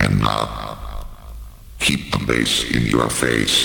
And now, keep the bass in your face.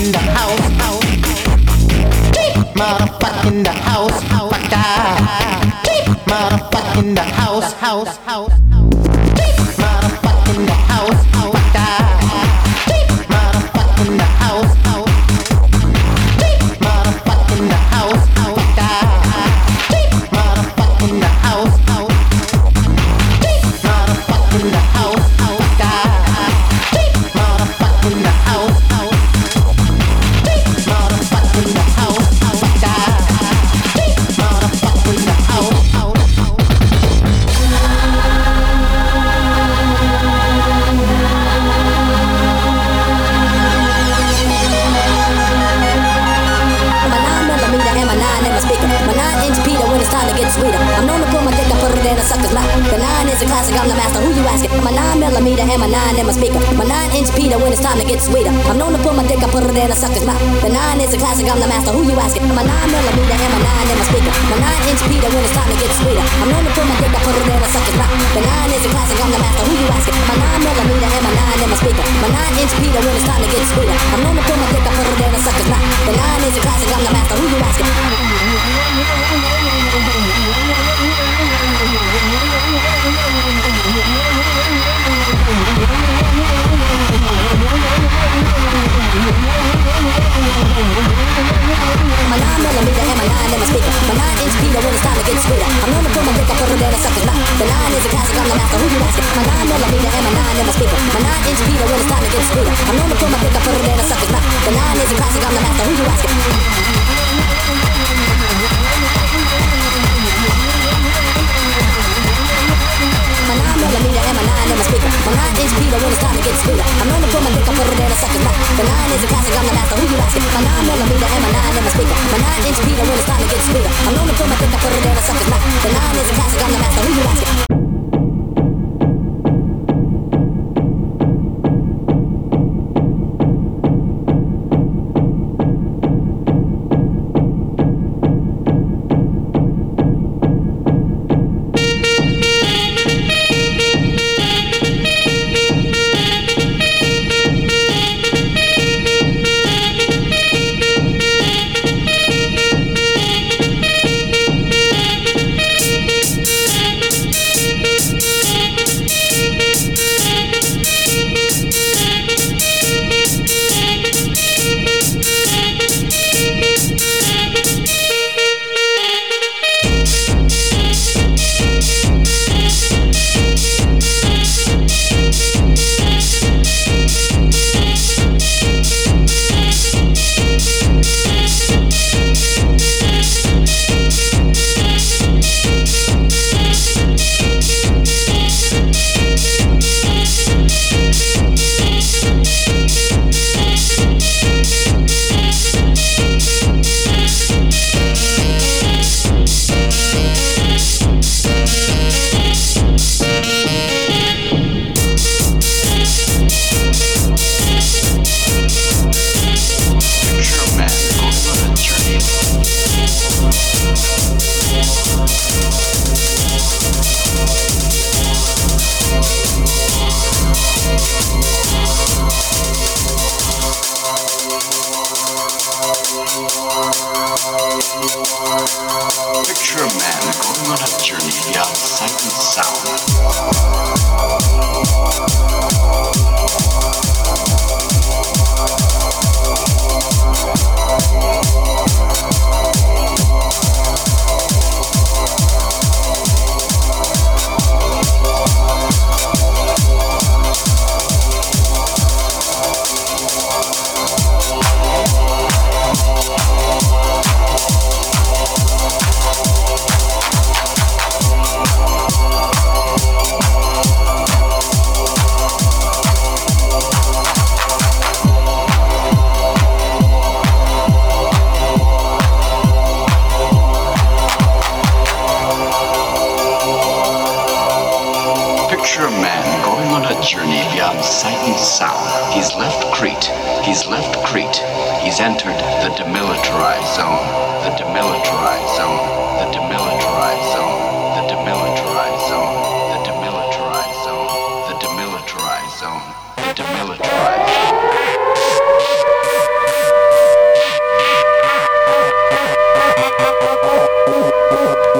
in the house, house. Keep motherfucking the house, house. Keep motherfucking the house, house, house.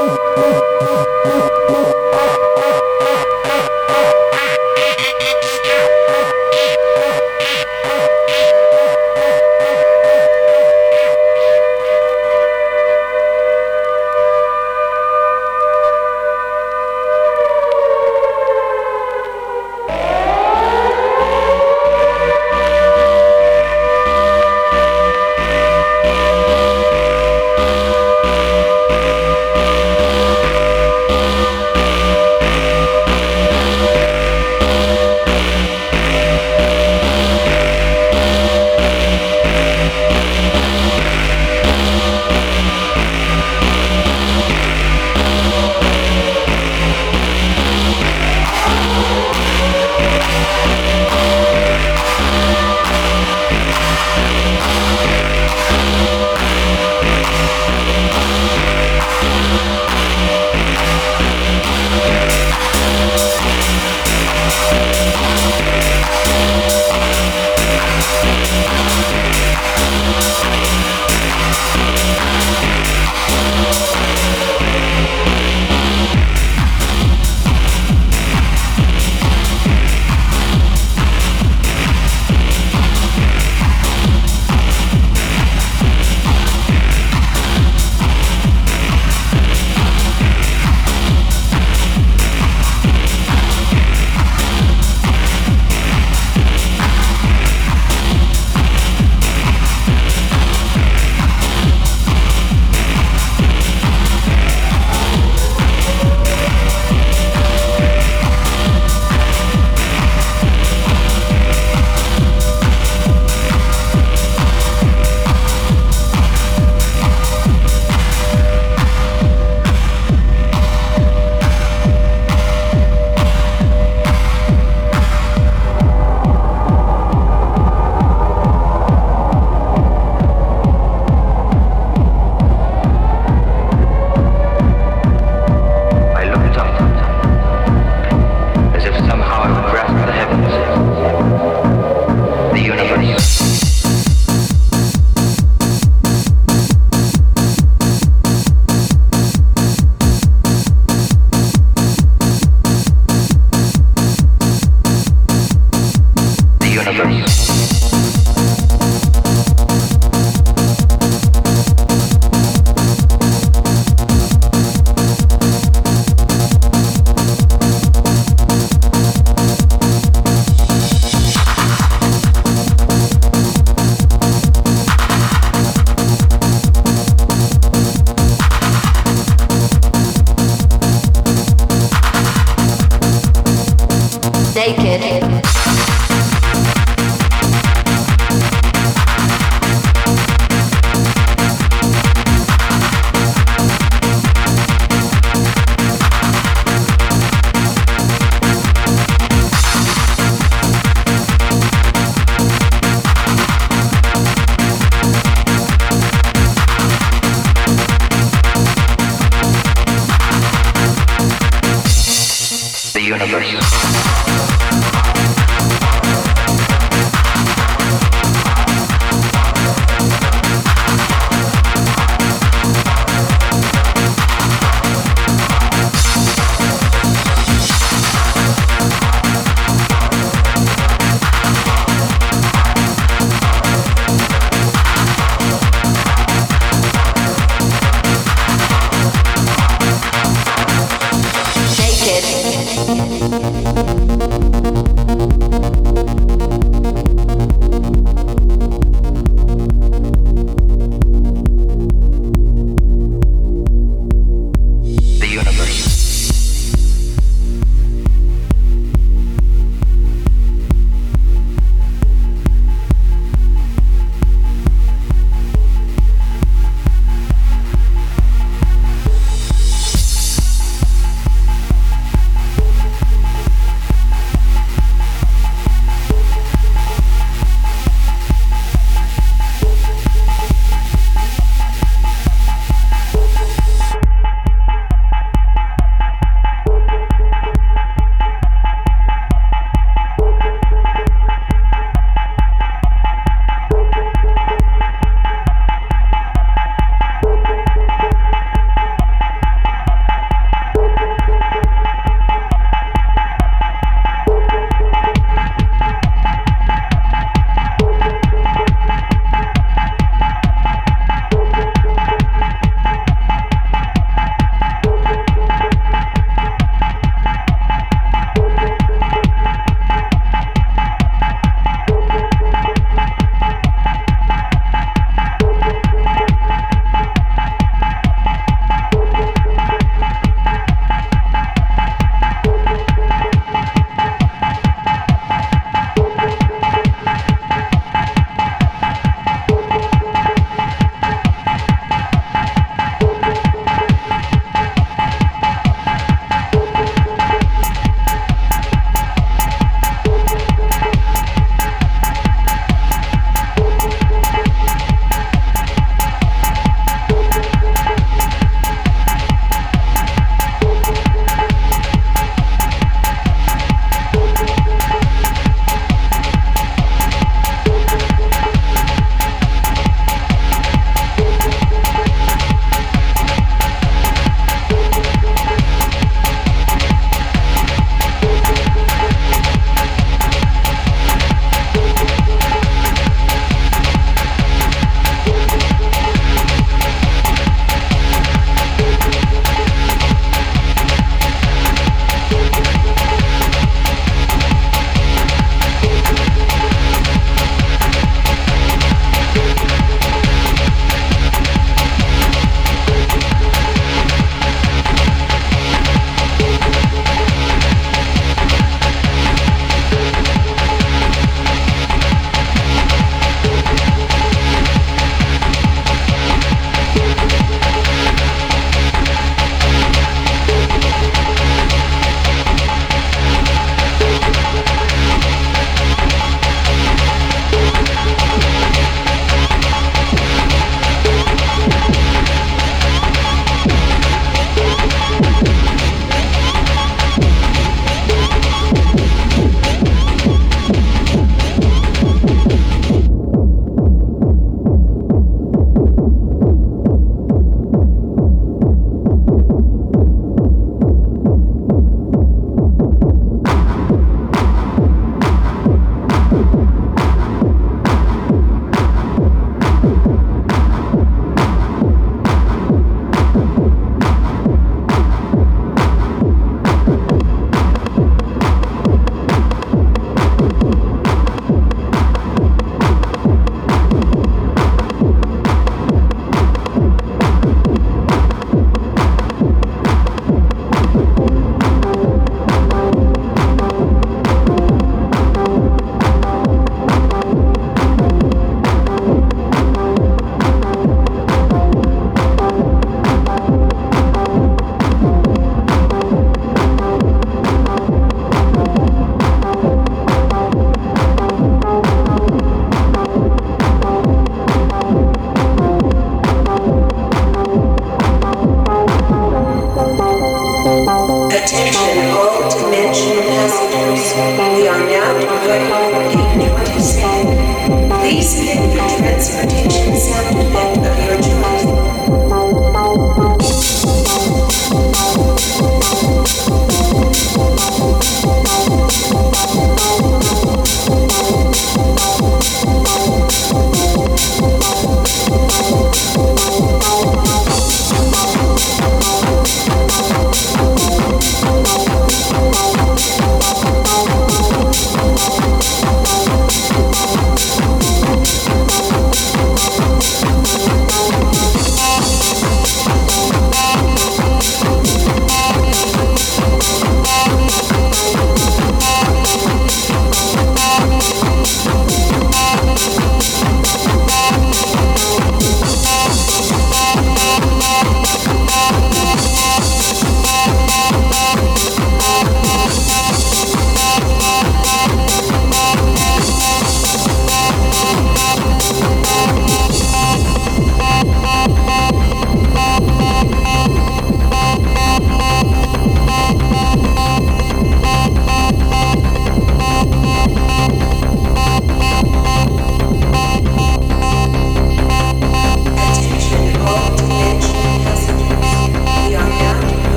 Oh, oh, oh, oh.